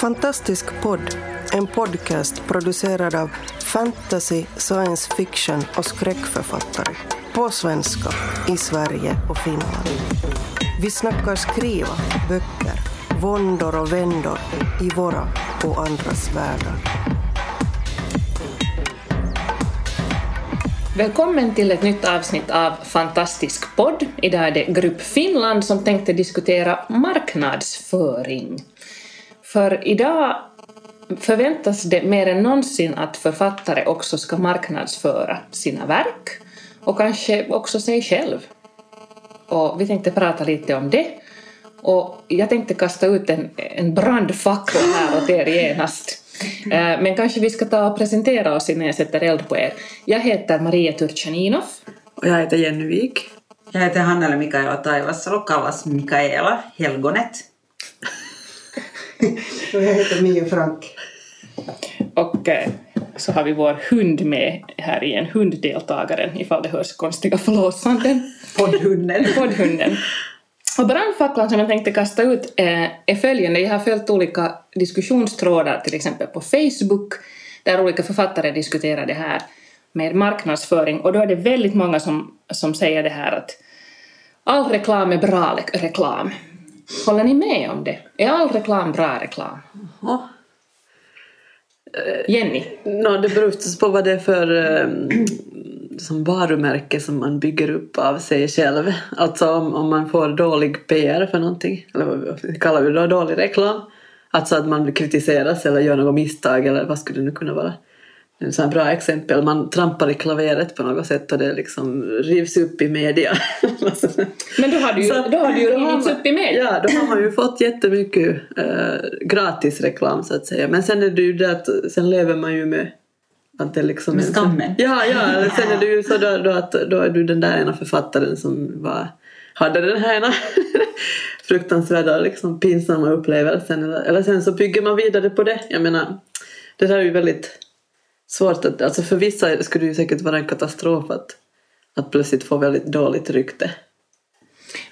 Fantastisk podd, en podcast producerad av fantasy, science fiction och skräckförfattare. På svenska, i Sverige och Finland. Vi snackar skriva, böcker, våndor och vändor i våra och andras världar. Välkommen till ett nytt avsnitt av Fantastisk podd. Idag är det Grupp Finland som tänkte diskutera marknadsföring. För idag förväntas det mer än någonsin att författare också ska marknadsföra sina verk och kanske också sig själv. Och vi tänkte prata lite om det. Och jag tänkte kasta ut en, en brandfackla här åt er genast. Eh, men kanske vi ska ta och presentera oss innan jag sätter eld på er. Jag heter Maria Turchaninov. Och jag heter Jenny Wik. Jag heter Hannele Mikaela Taivassalo, kallas Mikaela Helgonet. Och jag heter Mia Frank. Och eh, så har vi vår hund med här igen, hunddeltagaren ifall det hörs konstiga flåsanden. Poddhunden. Poddhunden. Och brandfacklan som jag tänkte kasta ut eh, är följande. Jag har följt olika diskussionstrådar till exempel på Facebook där olika författare diskuterar det här med marknadsföring och då är det väldigt många som, som säger det här att all reklam är bra reklam. Håller ni med om det? Är all reklam bra reklam? Ja. Jenny? Nå, det beror förstås på vad det är för eh, som varumärke som man bygger upp av sig själv. Alltså om, om man får dålig PR för någonting, eller vad kallar vi det då, dålig reklam. Alltså att man kritiseras eller gör något misstag eller vad skulle det nu kunna vara. En sån bra exempel, man trampar i klaveret på något sätt och det liksom rivs upp i media. Men då har du ju, Så- då har du ju rivits man- upp i media. Ja, då har man ju fått jättemycket äh, gratis reklam så att säga. Men sen är det ju det att sen lever man ju med att det liksom Med skammen. Ja, ja. Sen är det ju så då, då att då är du den där ena författaren som var, hade den här ena fruktansvärda liksom pinsamma upplevelsen. Eller, eller sen så bygger man vidare på det. Jag menar, det där är ju väldigt svårt att, alltså för vissa skulle det ju säkert vara en katastrof att, att plötsligt få väldigt dåligt rykte.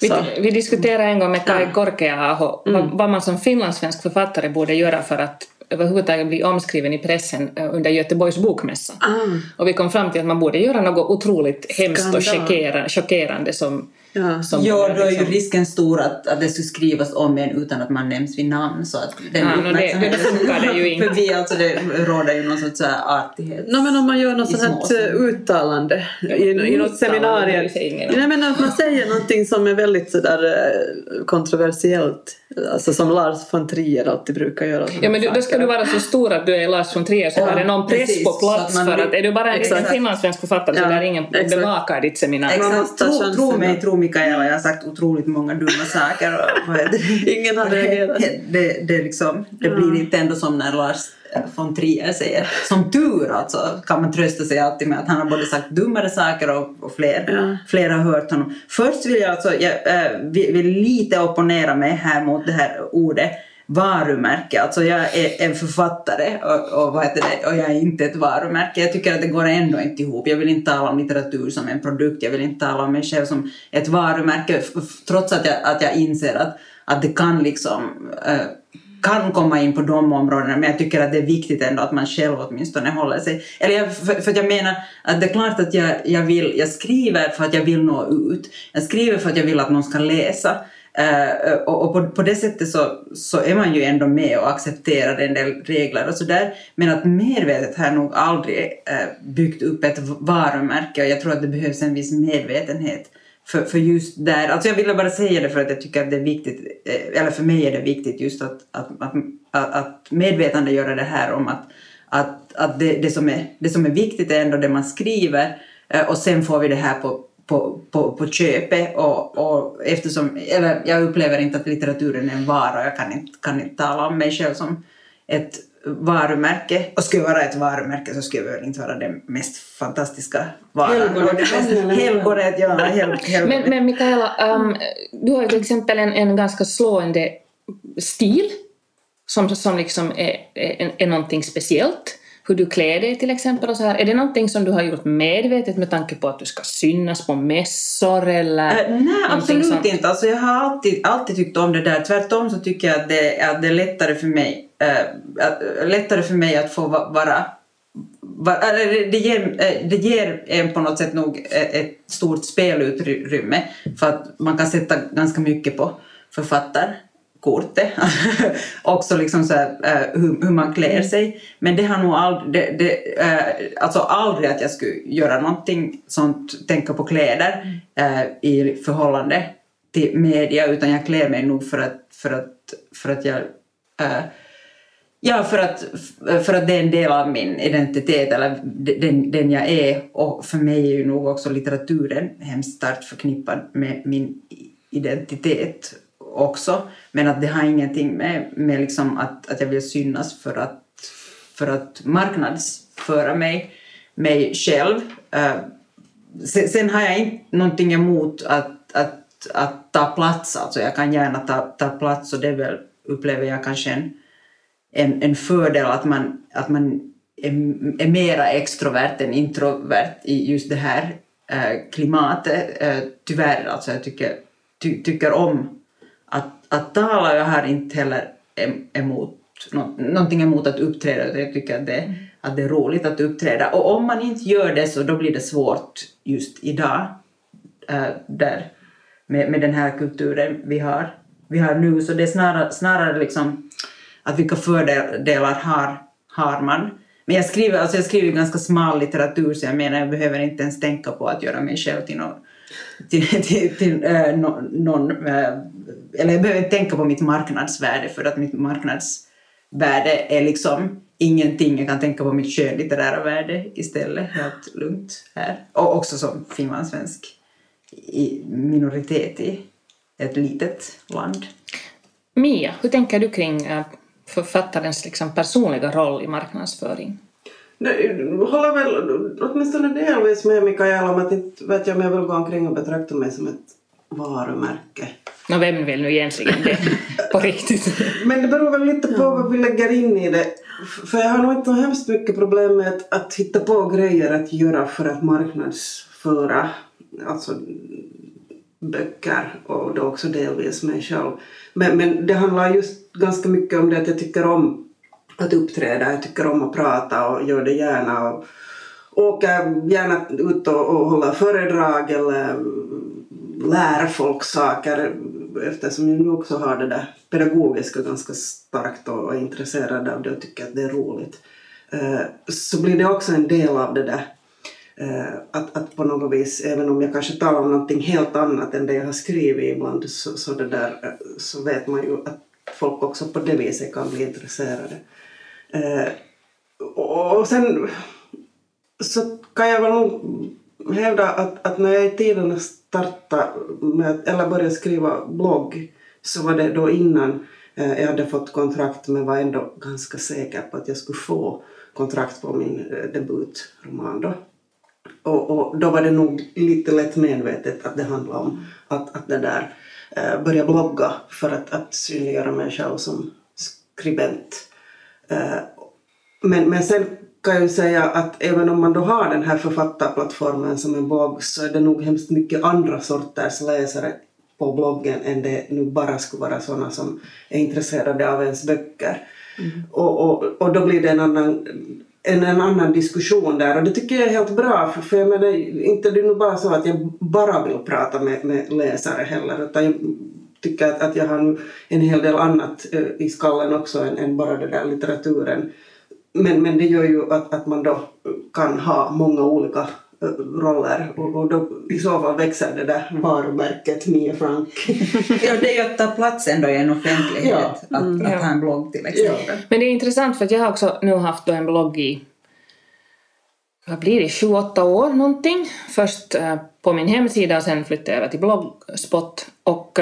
Vi, vi diskuterade en gång med Kai Ja. Korkeaho vad, vad man som finlandssvensk författare borde göra för att överhuvudtaget bli omskriven i pressen eh, under Göteborgs bokmässa. Ah. Och vi kom fram till att man borde göra något otroligt hemskt och Skandal. chockera, chockerande som, Ja. Ja, då är ju liksom- risken stor att, att det skulle skrivas om en utan att man nämns vid namn. Så att den Ja, no, det- det funkar det ju inte. För vi, alltså, det råder ju någon sorts här artighet. No, men om man gör något sånt här småsmå. uttalande i, i något Uttalande, seminarium. det. Jag menar att man säger någonting som är väldigt sådär eh, kontroversiellt. Alltså som Lars von Trier alltid brukar göra. Ja men du, då ska du vara så stor att du är Lars von Trier så Ja, har det någon press precis, på plats för blir- att är du bara en Exakt. finlandssvensk författare så Ja, där ingen exakt. bevakar ditt seminarium. Exakt, tro, tro mig, tro Mikaela, jag har sagt otroligt många dumma saker. Och? Ingen har reagerat. Det, det, liksom, det blir inte ändå som när Lars eh, von Trier säger. Som tur alltså kan man trösta sig alltid med att han har både sagt dummare saker och, och fler, Ja. fler har hört honom. Först vill jag alltså, jag äh, vill, vill lite opponera mig här mot det här ordet varumärke. Alltså jag är en författare och, och, vad heter det, och jag är inte ett varumärke. Jag tycker att det går ändå inte ihop. Jag vill inte tala om litteratur som en produkt. Jag vill inte tala om mig själv som ett varumärke trots att jag, att jag inser att, att det kan liksom eh, kan komma in på de områdena men jag tycker att det är viktigt ändå att man själv åtminstone håller sig... Eller jag, för, för att jag menar att det är klart att jag, jag, vill, jag skriver för att jag vill nå ut. Jag skriver för att jag vill att någon ska läsa. Eh, eh, och och på, på det sättet så, så är man ju ändå med och accepterar en del regler och sådär. Men att medvetet har jag nog aldrig eh, byggt upp ett varumärke och jag tror att det behövs en viss medvetenhet för, för just där, alltså jag ville bara säga det för att jag tycker att det är viktigt, eller för mig är det viktigt just att, att, att, att, att medvetandegöra det här om att, att, att det, det, som är, det som är viktigt är ändå det man skriver och sen får vi det här på, på, på, på köpet och, och eftersom, eller jag upplever inte att litteraturen är en vara, jag kan inte, kan inte tala om mig själv som ett varumärke. Och skulle jag vara ett varumärke så skulle jag väl inte vara den mest fantastiska varan. Helgonet. Helgonet, ja. Hel, helgonet. Men, men Mikaela, um, du har ju till exempel en, en ganska slående stil som, som liksom är, är, är någonting speciellt. Hur du klär dig till exempel och så här. Är det någonting som du har gjort medvetet med tanke på att du ska synas på mässor eller? Eh, nej, absolut sånt? inte. Alltså, jag har alltid, alltid tyckt om det där. Tvärtom så tycker jag att det, att det är lättare för mig äh, lättare för mig att få vara det ger, det ger en på något sätt nog ett stort spelutrymme för att man kan sätta ganska mycket på författarkortet. Också liksom så här, hur, hur, man klär mm. sig. Men det har nog aldrig, det, det, alltså aldrig att jag skulle göra någonting sånt, tänka på kläder mm. i förhållande till media utan jag klär mig nog för att, för att, för att jag Ja, för att, för att det är en del av min identitet, eller den, den jag är. Och för mig är ju nog också litteraturen hemskt starkt förknippad med min identitet också. Men att det har ingenting med, med liksom att, att jag vill synas för att, för att marknadsföra mig, mig själv. Eh, uh, sen, sen, har jag inte någonting emot att, att, att ta plats, alltså jag kan gärna ta, ta plats och det väl, upplever jag kanske en en, en fördel att man, att man är, är mera extrovert än introvert i just det här eh, klimatet. Eh, tyvärr, alltså jag tycker, ty, tycker om att, att tala. Jag har inte heller emot, nå, någonting emot att uppträda utan jag tycker att det, mm. att det är roligt att uppträda. Och om man inte gör det så då blir det svårt just idag äh, där, med, med den här kulturen vi har, vi har nu. Så det är snarare, snarare liksom att vilka fördelar har, har man. Men jag skriver, alltså jag skriver ganska smal litteratur så jag menar jag behöver inte ens tänka på att göra mig själv till någon, till, till, till äh, någon, äh, eller jag behöver inte tänka på mitt marknadsvärde för att mitt marknadsvärde är liksom ingenting. Jag kan tänka på mitt skönlitterära värde istället, helt lugnt här. Och också som finlandssvensk minoritet i ett litet land. Mia, hur tänker du kring eh, författarens liksom personliga roll i marknadsföring? Håller väl åtminstone delvis med Mikael om att inte vet jag om jag vill gå omkring och betrakta mig som ett varumärke. Nå, vem vill nu egentligen det på riktigt? Men det beror väl lite på vad vi lägger in i det. För jag har nog inte hemskt mycket problem med att, att hitta på grejer att göra för att marknadsföra alltså böcker och då också delvis mig själv. Men, men det handlar just ganska mycket om det att jag tycker om att uppträda, jag tycker om att prata och gör det gärna och åker gärna ut och, och håller föredrag eller lär folk saker eftersom jag nu också har det där pedagogiska ganska starkt och är intresserad av det och tycker att det är roligt. Eh, så blir det också en del av det där Eh, att, att på något vis, även om jag kanske talar om någonting helt annat än det jag har skrivit ibland, så, så, det där, eh, så vet man ju att folk också på det viset kan bli intresserade. Eh, och sen så kan jag väl nog hävda att, att när jag i tiden startade med, eller började skriva blogg så var det då innan eh, jag hade fått kontrakt men var ändå ganska säker på att jag skulle få kontrakt på min eh, debutroman då. Och, och, då var det nog lite lätt medvetet att det handlade om att, att det där eh, börja blogga för att, att synliggöra mig själv som skribent. Eh, men, men sen kan jag ju säga att även om man då har den här författarplattformen som en blogg så är det nog hemskt mycket andra sorters läsare på bloggen än det nu bara skulle vara sådana som är intresserade av ens böcker. Mm. Och, och, och då blir det en annan en, en annan diskussion där och det tycker jag är helt bra för, för jag menar inte det är nog bara så att jag bara vill prata med, med läsare heller utan tycker att, att jag har en hel del annat uh, i skallen också än, än bara den där litteraturen. Men, men det gör ju att, att man då kan ha många olika uh, roller och, och då i så fall växer det där varumärket Mia Frank. ja, det är ju att ta plats ändå i en offentlighet, ja. att, mm. att ha en blogg till exempel. Ja. Men det är intressant för att jag har också nu haft en blogg i vad blir det, 28 år någonting. Först uh, på min hemsida och sen flyttade jag över till Bloggspot. Och,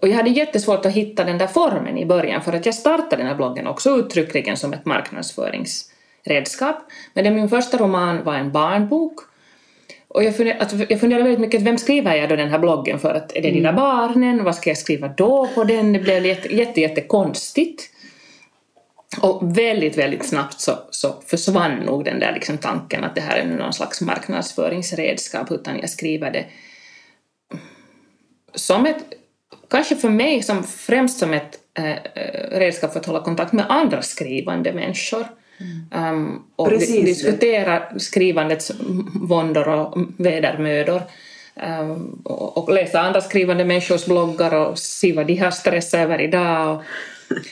och jag hade jättesvårt att hitta den där formen i början för att jag startade den här bloggen också uttryckligen som ett marknadsföringsredskap. Men min första roman var en barnbok och jag funderade, alltså, jag funderade väldigt mycket, vem skriver jag då den här bloggen för? Att är det mm. barnen? Vad ska jag skriva då på den? Det blev jätte, jätte, jätte konstigt. Och väldigt, väldigt snabbt så, så försvann nog den där liksom tanken att det här är någon slags marknadsföringsredskap utan jag skriver det som ett kanske för mig som främst som ett äh, redskap för att hålla kontakt med andra skrivande människor. Um, och Precis diskutera skrivandets våndor och vedermödor. Um, och, och läsa andra skrivande människors bloggar och se vad de har stressat över idag. Och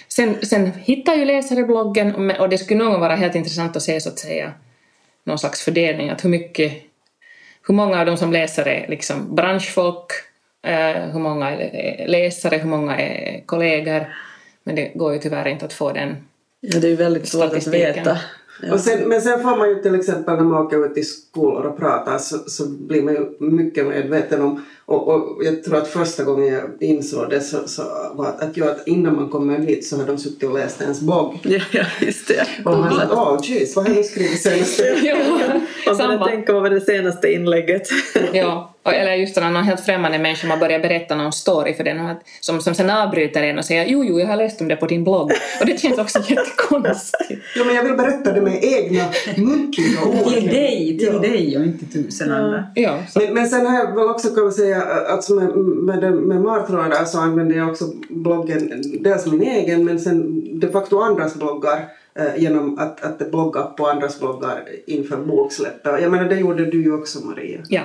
sen, sen hittar ju läsare bloggen och- det skulle nog vara helt intressant att se så att säga någon slags fördelning, att hur mycket hur många av de som läser är liksom branschfolk, eh, hur många är läsare, hur många är kollegor. Men det går ju tyvärr inte att få den. Ja, det är ju väldigt svårt att veta. Ja. Och sen, men sen får man ju till exempel när man åker ut i skolor och pratar så, så blir man ju mycket medveten om och, och jag tror att första gången jag insåg det så, så var att, att, jag, att innan man kommer dit så har de suttit och läst ens blogg. Ja, ja, just det. Och man sa åh jeez, vad har du skrivit senaste? Ja, Man samma. tänka vad var det senaste inlägget. Ja, och- eller just när någon helt främmande människa man börjar berätta någon story för den och att- som, som sen avbryter en och säger jo, jo, jag har läst om det på din blogg. Och det känns också jättekonstigt. Jo men jag vill berätta det med egna muntliga ord. Till dig, till Ja. dig och inte tusen andra. Ja, Men, men sen har jag väl också kan man att med, med, med martrådar så använder jag också bloggen, dels min egen men sen de facto andras bloggar eh, genom att, att blogga på andras bloggar inför boksläppet. Jag menar det gjorde du ju också Maria. ja.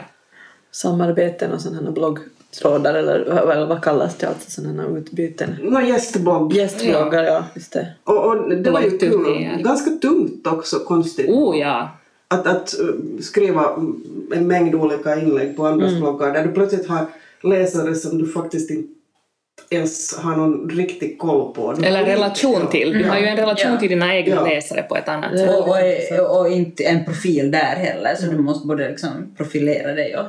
Samarbeten och sådana bloggtrådar eller, eller vad kallas det? Alltså sådana utbyten. Nå gästblogg. Gästbloggar, ja. just det. Och, och det var ju kul. Ganska tungt också konstigt. Oh ja. Att, att eh, skriva en mängd olika inlägg på andras bloggar där du plötsligt har läsare som du faktiskt inte ens har någon riktig koll på. Du Eller relation till. Du har ju en relation Ja. till dina egna Ja. läsare på ett annat sätt. Och, och, och inte en profil där heller, så du måste både liksom profilera dig och...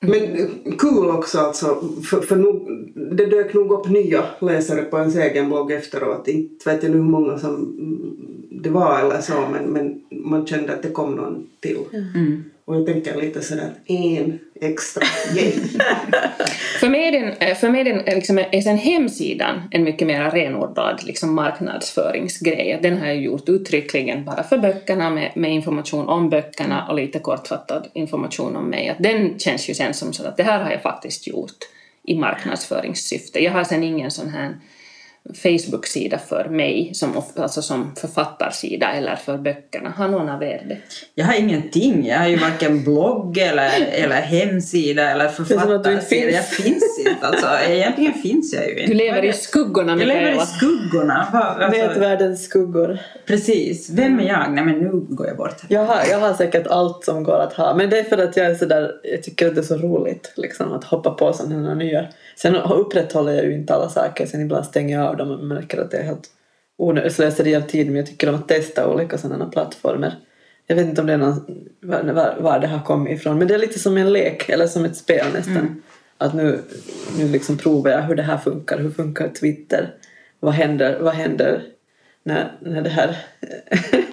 Men eh, kul också alltså, för, för nog, det dök nog upp nya läsare på ens egen blogg efteråt. Inte vet jag nu hur många som mm, det var eller så, men, men man kände att det kom någon till. Och jag tänker lite sådär, en extra, yay. För mig är, den, eh, för mig den, eh, liksom, är sen hemsidan en mycket mer renodlad liksom, marknadsföringsgrej. Den har jag gjort uttryckligen bara för böckerna med, med information om böckerna och lite kortfattad information om mig. Att den känns ju sen som så att det här har jag faktiskt gjort i marknadsföringssyfte. Jag har sen ingen sån här Facebook-sida för mig, som, alltså som författarsida eller för böckerna. Har någon av er det? Jag har ingenting. Jag har ju varken blogg eller, eller hemsida eller författarsida. Jag finns inte. Alltså, egentligen finns jag ju inte. Du lever i skuggorna, Jag lever i Mikaela. skuggorna. Alltså, Nätvärldens skuggor. precis. Vem är jag? Nej men nu går jag bort. Jag har, jag har säkert allt som går att ha. Men det är för att jag är sådär, jag tycker att det är så roligt liksom, att hoppa på sådana här nya. Sen upprätthåller jag ju inte alla saker. Sen ibland stänger jag av dem och märker att det är helt onödigt slöseri av tid. Men jag tycker om att testa olika sådana plattformar. Jag vet inte om det är någon, var, var, det har kommit ifrån. Men det är lite som en lek eller som ett spel nästan. Att nu, nu liksom provar jag hur det här funkar. Hur funkar Twitter? Vad händer, vad händer när, när det här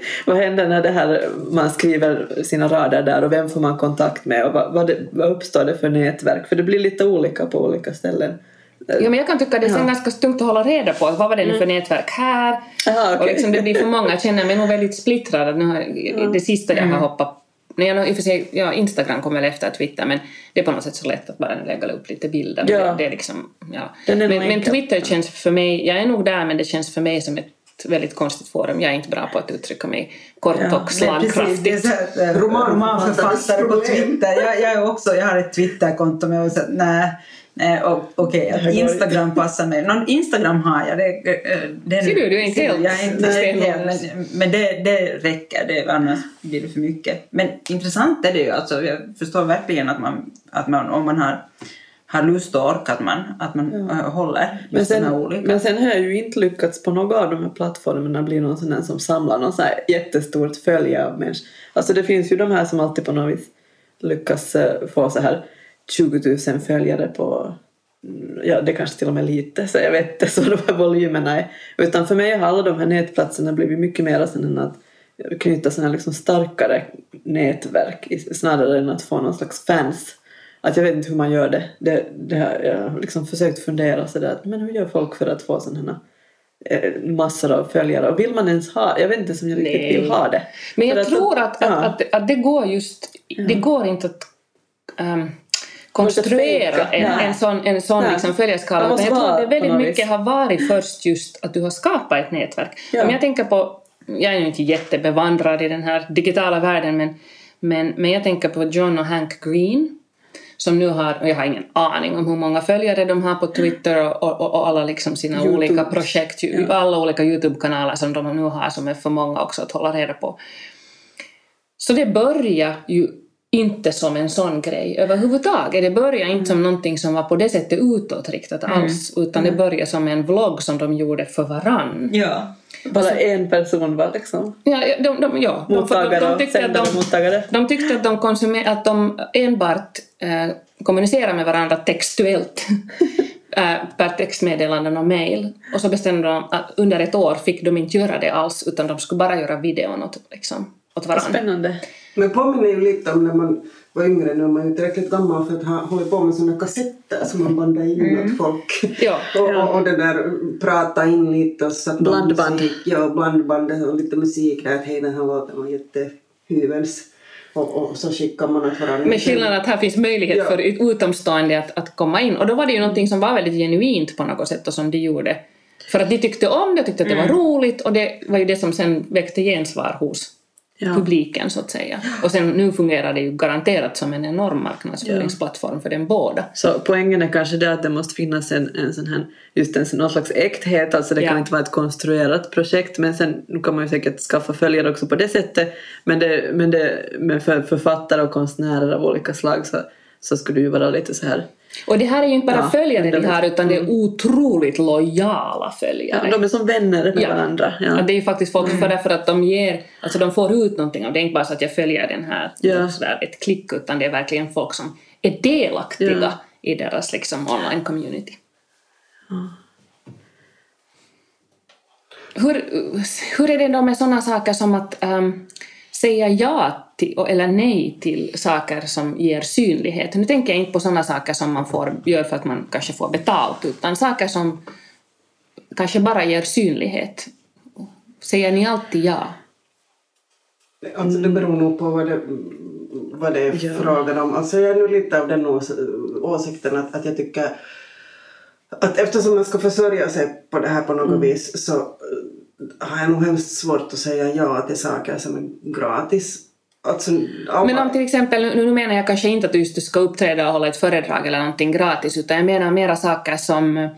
vad händer när det här man skriver sina rader där och vem får man kontakt med och vad, vad, det, vad uppstår det för nätverk för det blir lite olika på olika ställen. Ja, men jag kan tycka det är sen ganska tungt att hålla reda på. Vad var det nu för nätverk här? Aha, Och okej. liksom det blir för många. Jag känner mig nog väldigt splittrad. Nu har, Det sista jag har hoppat Nej, jag, i och för sig, ja, Instagram kommer väl efter Twitter men det är på något sätt så lätt att bara lägga upp lite bilder. Ja. Det, det är liksom, ja. Är men, men. Twitter känns för mig, jag är nog där men det känns för mig som ett väldigt konstigt forum. Jag är inte bra på att uttrycka mig kort Ja, och Det är precis, det är slagkraftigt. eh, romanförfattare på problem. Twitter. Jag, jag, är också, jag har ett Twitterkonto men jag så, nej, nej okej, går Instagram passar mig. Någon Instagram har jag. Det, eh, den, Ser du, du är inte helt Jag är inte helt, men, men det, det räcker, det, annars blir det för mycket. Men intressant är det ju, alltså, jag förstår verkligen att man, att man om man har har lust och ork att man, att man äh, håller Men sen, olika. men sen har jag ju inte lyckats på någon av de här plattformarna bli någon sån här som samlar någon sån här jättestort följe av människor. Alltså det finns ju de här som alltid på något vis lyckas eh, få så här 20 000 följare på mm, Ja, det kanske till och med lite, så jag vet inte så de här volymerna är. Utan för mig har alla de här nätplatserna blivit mycket mer sådana att knyta sådana liksom starkare nätverk snarare än att få någon slags fans. Att jag vet inte hur man gör det. det, det har jag har liksom försökt fundera sådär men hur gör folk för att få sådana eh, massor av följare och vill man ens ha jag vet inte som jag riktigt Nej. vill ha det. Men För jag tror att, ja. att, att, att det går just, det går inte att ehm, konstruera en, en sån, en sån liksom följarskala. Jag tror att det väldigt mycket vis. har varit först just att du har skapat ett nätverk. Ja. Om jag tänker på, jag är ju inte jättebevandrad i den här digitala världen men, men, men jag tänker på John och Hank Green som nu har, och jag har ingen aning om hur många följare de har på Twitter och, och, och alla liksom sina YouTube. olika projekt, ju- alla olika YouTube-kanaler som de nu har som är för många också att hålla reda på. Så det börjar ju inte som en sån grej överhuvudtaget. Det börjar inte som någonting som var på det sättet utåtriktat alls, utan det började som en vlogg som de gjorde för varann. Ja. Bara en person var liksom Ja, de, de, ja, de, mottagare de, de, och tyckte att de, mottagare. de tyckte att de, konsumer, att de enbart eh, kommunicerar med varandra textuellt eh, per textmeddelanden och mail. Och så bestämde de att under ett år fick de inte göra det alls utan de skulle bara göra videon åt, liksom, åt varandra. Spännande. Men påminner ju lite om när man var yngre, nu är man ju tillräckligt gammal för att ha hållit på med sådana kassetter som man bandade in åt folk. Ja. och, och, och det där prata in lite och satt Blandband. Musik, ja, blandband och lite musik där att hej den här låten var jättehyvels. Och, och så skickar man åt varandra. Med skillnaden att här finns möjlighet Ja. för utomstående att, att komma in. Och då var det ju någonting som var väldigt genuint på något sätt och som de gjorde. För att de tyckte om det och tyckte att det var roligt och det var ju det som sen väckte gensvar hos Ja. publiken så att säga. Och sen nu fungerar det ju garanterat som en enorm marknadsföringsplattform för den båda. Så poängen är kanske det att det måste finnas en, en sån här, just en någon slags äkthet, alltså det Ja. kan inte vara ett konstruerat projekt men sen nu kan man ju säkert skaffa följare också på det sättet men, det, men, det, men för författare och konstnärer av olika slag så, så skulle det ju vara lite så här Och det här är ju inte bara Ja, följare de underligt. har utan det är otroligt lojala följare. ja, de är som vänner med Ja. varandra. Ja. Ja. det är ju faktiskt folk för därför att de ger, alltså de får ut någonting av det. Det är inte bara så att jag följer den här Ja. sådär, ett klick utan det är verkligen folk som är delaktiga Ja. i deras liksom online community. Hur, hur är det då med sådana saker som att ehm, säga ja till, eller nej till saker som ger synlighet? Nu tänker jag inte på sådana saker som man får, gör för att man kanske får betalt utan saker som kanske bara ger synlighet. Säger ni alltid ja? Alltså det beror nog på vad det, vad det är Ja. frågan om. Alltså jag är nu lite av den ås åsikten att, att jag tycker att eftersom man ska försörja sig på det här på något Mm. vis så har jag nog hemskt svårt att säga ja till saker som är gratis. Alltså, alla- Men om till exempel, nu, nu menar jag kanske inte att du just ska uppträda och hålla ett föredrag eller någonting gratis utan jag menar mera saker som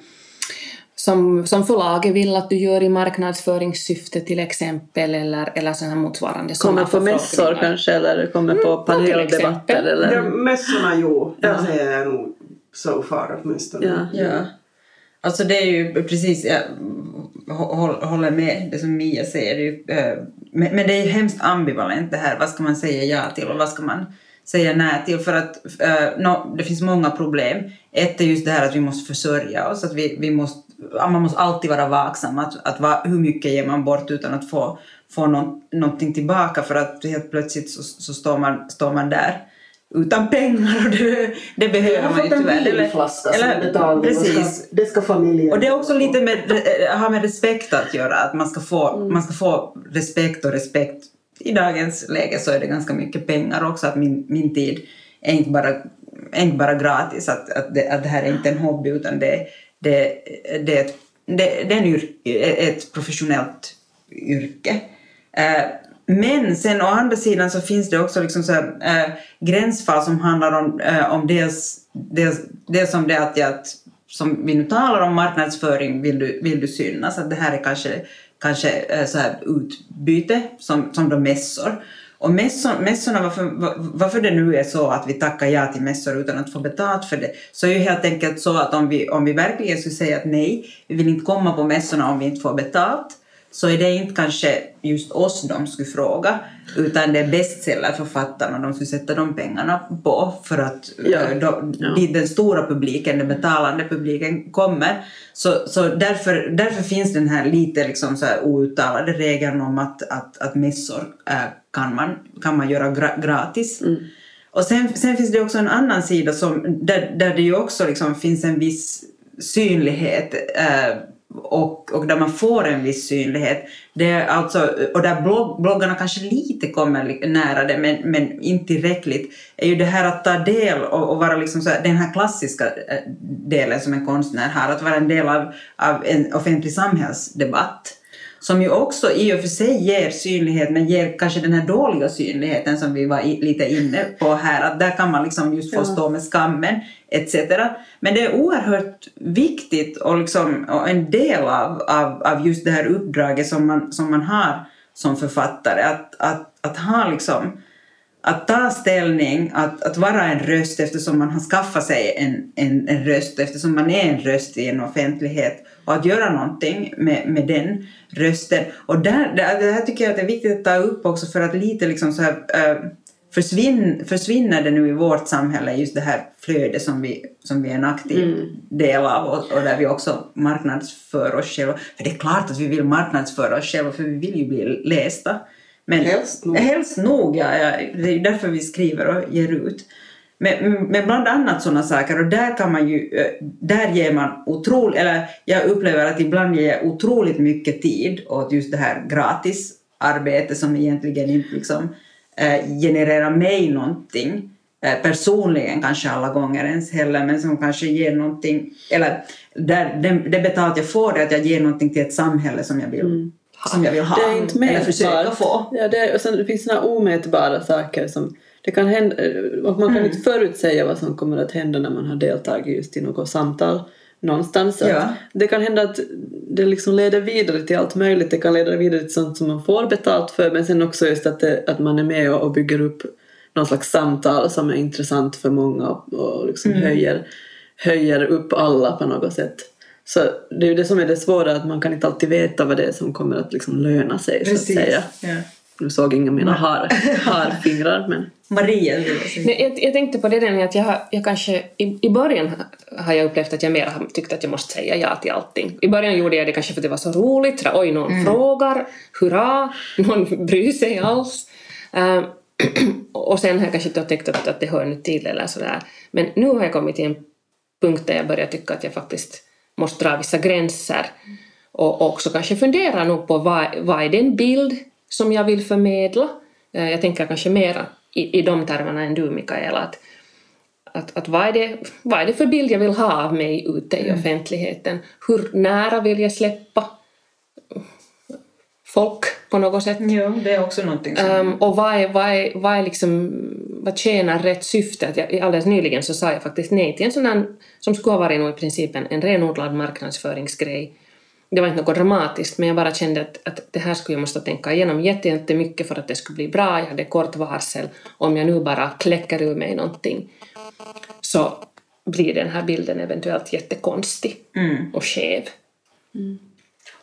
som, som förlaget vill att du gör i marknadsföringssyfte till exempel eller, eller så här motsvarande Kommer på mässor kanske eller kommer på Mm, till paneldebatter eller... Ja, mässorna jo, Ja. säger jag nog so far åtminstone. Ja. Ja. Alltså det är ju precis, håller med det som Mia säger. Eh, men, det är ju hemskt ambivalent det här. Vad ska man säga ja till och vad ska man säga nej till? För att eh, no, det finns många problem. Ett är just det här att vi måste försörja oss. Att vi, vi måste, man måste alltid vara vaksam. Att, att va, hur mycket ger man bort utan att få, få någon, någonting tillbaka? För att helt plötsligt så, så står, man, står man där utan pengar och det, det behöver man ju tyvärr. vinflaska som är betalning. och Precis. Ska, det ska familjen Och det är också lite med, eh, har med respekt att göra, att man ska, få, man ska få respekt och respekt. I dagens läge så är det ganska mycket pengar också, att min, min tid är inte bara, är inte bara gratis, att, att, det, att det här är inte en hobby utan det, det, det, det, det är en yrke, ett professionellt yrke. Men sen å andra sidan så finns det också liksom så här, äh, gränsfall som handlar om, äh, om dels, dels, dels om det att, att som vi nu talar om marknadsföring, vill du, vill du synas? Att det här är kanske, kanske äh, så här utbyte som, som de mässor. Och mässor, mässorna, varför, var- varför det nu är så att vi tackar ja till mässor utan att få betalt för det, så är ju helt enkelt så att om vi, om vi verkligen skulle säga att nej, vi vill inte komma på mässorna om vi inte får betalt, så är det inte kanske just oss de skulle fråga, utan det är bestsellerförfattarna de skulle sätta de pengarna på för att Ja. eh, då, Ja. dit den stora publiken, den betalande publiken kommer. Så, så därför, därför finns den här lite liksom så här outtalade regeln om att, att, att mässor eh, kan, man, kan man göra gra, gratis. Och sen, sen finns det också en annan sida som, där, där det ju också liksom finns en viss synlighet eh, och, och där man får en viss synlighet. Det är alltså, och där blogg, bloggarna kanske lite kommer nära det men, men inte tillräckligt, är ju det här att ta del och, och vara liksom så här, den här klassiska eh, delen som en konstnär har, att vara en del av, av en offentlig samhällsdebatt som ju också i och för sig ger synlighet men ger kanske den här dåliga synligheten som vi var i, lite inne på här att där kan man liksom just få stå med skammen etc. Men det är oerhört viktigt och, liksom, och en del av, av, av just det här uppdraget som man, som man har som författare att, att, att ha liksom att ta ställning, att, att vara en röst eftersom man har skaffat sig en, en, en röst, eftersom man är en röst i en offentlighet och att göra någonting med, med den rösten. Och där, det, här tycker jag att det är viktigt att ta upp också för att lite liksom så här, äh, försvinn, försvinner det nu i vårt samhälle just det här flödet som vi, som vi är en aktiv mm. del av och, och, där vi också marknadsför oss själva. För det är klart att vi vill marknadsföra oss själva för vi vill ju bli lästa. Men, helst nog. Helst nog, ja, ja. Det är ju därför vi skriver och ger ut. Men, men bland annat sådana saker och där kan man ju, där ger man otroligt, eller jag upplever att ibland ger jag otroligt mycket tid åt just det här gratisarbete som egentligen inte liksom eh, genererar mig någonting eh, personligen kanske alla gånger ens heller men som kanske ger någonting, eller där, det, det betalt jag får är att jag ger någonting till ett samhälle som jag vill mm som jag vill ha. Det är inte mätbart. Eller försöka få. Ja, det, och sen, det finns sådana omätbara saker som det kan hända, och man kan mm. inte förutsäga vad som kommer att hända när man har deltagit just i något samtal någonstans. Ja. Det kan hända att det liksom leder vidare till allt möjligt. Det kan leda vidare till sånt som man får betalt för men sen också just att, det, att man är med och, och bygger upp någon slags samtal som är intressant för många och, och liksom mm. höjer, höjer upp alla på något sätt. Så det är ju det som är det svåra, att man kan inte alltid veta vad det är som kommer att liksom löna sig Precis. så att säga. Ja. Nu såg ingen mina har, harfingrar men... Maria. Nej, jag, jag tänkte på det där att jag, jag kanske, i, i början har jag upplevt att jag mer har tyckt att jag måste säga ja till allting. I början gjorde jag det kanske för att det var så roligt, oj någon mm. frågar, hurra, någon bryr sig alls. Uh, och sen har jag kanske inte tänkt att, att det hör nu till eller sådär. Men nu har jag kommit till en punkt där jag börjar tycka att jag faktiskt måste dra vissa gränser och också kanske fundera nog på vad, vad är den bild som jag vill förmedla. Eh, jag tänker kanske mera i, i de termerna än du Mikaela. Att, att, att vad, är det, vad är det för bild jag vill ha av mig ute i mm. offentligheten? Hur nära vill jag släppa folk på något sätt? Ja, det är också någonting som... Um, och vad, är, vad, är, vad, är liksom, vad tjänar rätt syfte? Att jag, alldeles nyligen så sa jag faktiskt nej till en sån här, som skulle ha varit nog i princip en, en renodlad marknadsföringsgrej det var inte något dramatiskt men jag bara kände att, att det här skulle jag måste tänka igenom jättemycket för att det skulle bli bra. Jag hade kort varsel. Om jag nu bara kläcker ur mig någonting så blir den här bilden eventuellt jättekonstig mm. och skev. Mm.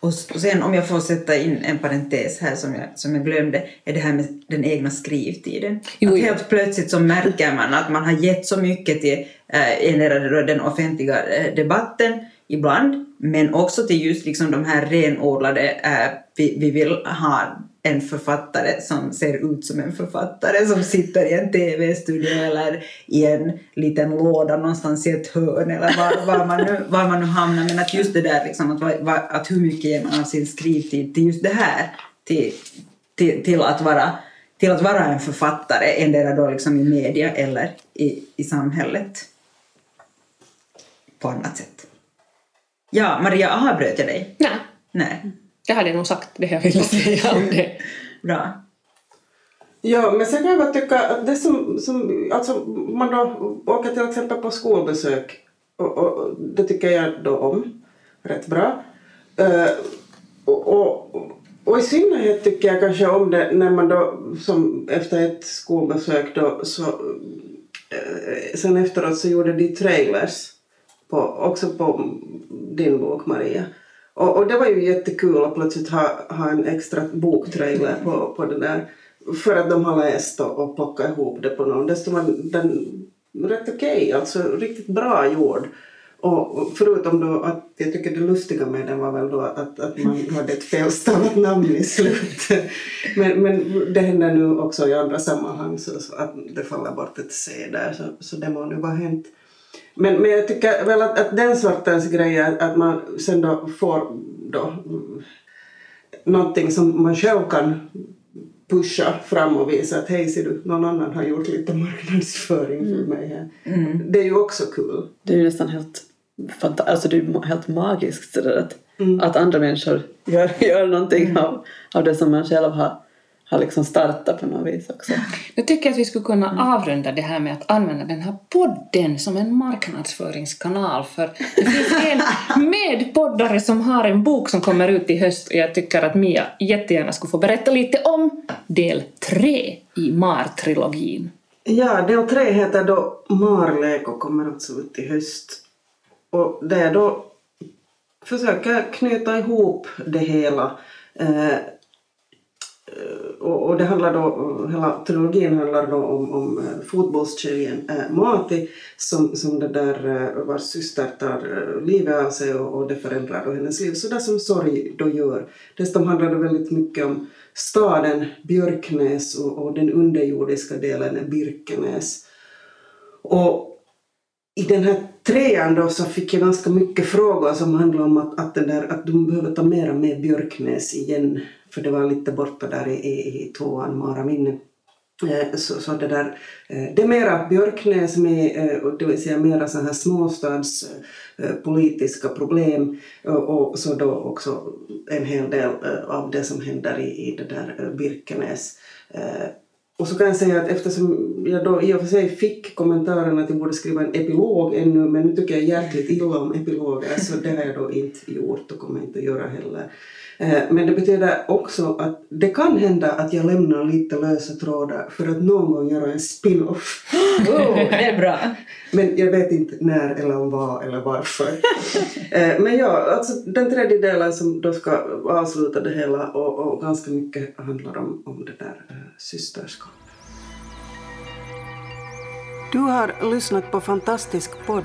Och sen om jag får sätta in en parentes här som jag, som jag glömde, är det här med den egna skrivtiden. Jo, att helt plötsligt så märker man att man har gett så mycket till eh, den offentliga eh, debatten ibland, men också till just liksom de här renodlade, äh, vi, vi vill ha en författare som ser ut som en författare som sitter i en TV-studio eller i en liten låda någonstans i ett hörn eller var, var, man, nu, var man nu hamnar. Men att just det där liksom, att, att hur mycket ger man av sin skrivtid till just det här, till, till, till, att, vara, till att vara en författare, endera då liksom i media eller i, i samhället på annat sätt. Ja, Maria, avbröt jag dig? Nej. Nej. Jag hade nog sagt det jag ville säga om det. Bra. Ja, men sen kan jag bara tycka att det som, som alltså man då åker till exempel på skolbesök och, och det tycker jag då om rätt bra. Uh, och, och, och, i synnerhet tycker jag kanske om det när man då som efter ett skolbesök då så uh, sen efteråt så gjorde de trailers på, också på din bok Maria. Och, och det var ju jättekul att plötsligt ha, ha en extra boktrailer på, på det där. För att de har läst och, och plockat ihop det på någon. Dessutom var den rätt okej, okay, alltså riktigt bra gjord. Och förutom då att jag tycker det lustiga med den var väl då att, att man hade ett felstavat namn i slutet. Men, men det händer nu också i andra sammanhang så, så att det faller bort ett C där så, så det må nu vara hänt. Men, men jag tycker väl att, att den sortens grejer, att man sen då får då mm, någonting som man själv kan pusha fram och visa att hej ser du, någon annan har gjort lite marknadsföring för mig här. Det är ju också kul. Det är nästan helt, fanta- alltså det är helt magiskt sådär att, att andra människor gör, gör någonting av, av det som man själv har, har liksom startat på något vis också. Jag tycker att vi skulle kunna avrunda det här med att använda den här podden som en marknadsföringskanal för det finns en medpoddare som har en bok som kommer ut i höst och jag tycker att Mia jättegärna skulle få berätta lite om del tre i MAR-trilogin. Ja, del tre heter då Marlek och kommer alltså ut i höst. Och det är då försöker knyta ihop det hela. Eh, Eh, och, och det handlar då, hela trilogin handlar då om, om eh, fotbollstjejen eh, Mati som, som det där vars syster tar livet av sig och, och det förändrar då hennes liv. Så där som sorg då gör. Dessutom handlar det väldigt mycket om staden Björknäs och, och den underjordiska delen Birkenäs. Och i den här trean då så fick jag ganska mycket frågor som handlade om att, att, den där, att de behöver ta mera med Björknäs igen för det var lite borta där i, i, i tvåan, Mara minne. Eh, så, så det där, eh, det är mera Björknäs med, eh, det vill säga mera så här småstadspolitiska problem och, så då också en hel del av det som händer i, i det där Birkenäs. Och så kan jag säga att eftersom jag då i och för sig fick kommentaren att jag borde skriva en epilog ännu, men nu tycker jag hjärtligt illa om epiloger, så det har jag då inte gjort och kommer inte att göra heller. Eh, Men det betyder också att det kan hända att jag lämnar lite lösa trådar för att någon gång göra en spin-off. Oh, det är bra. Men jag vet inte när eller om vad eller varför. Eh, Men ja, alltså den tredje delen som då ska avsluta det hela och, och ganska mycket handlar om, om det där eh, systerskap. Du har lyssnat på Fantastisk podd.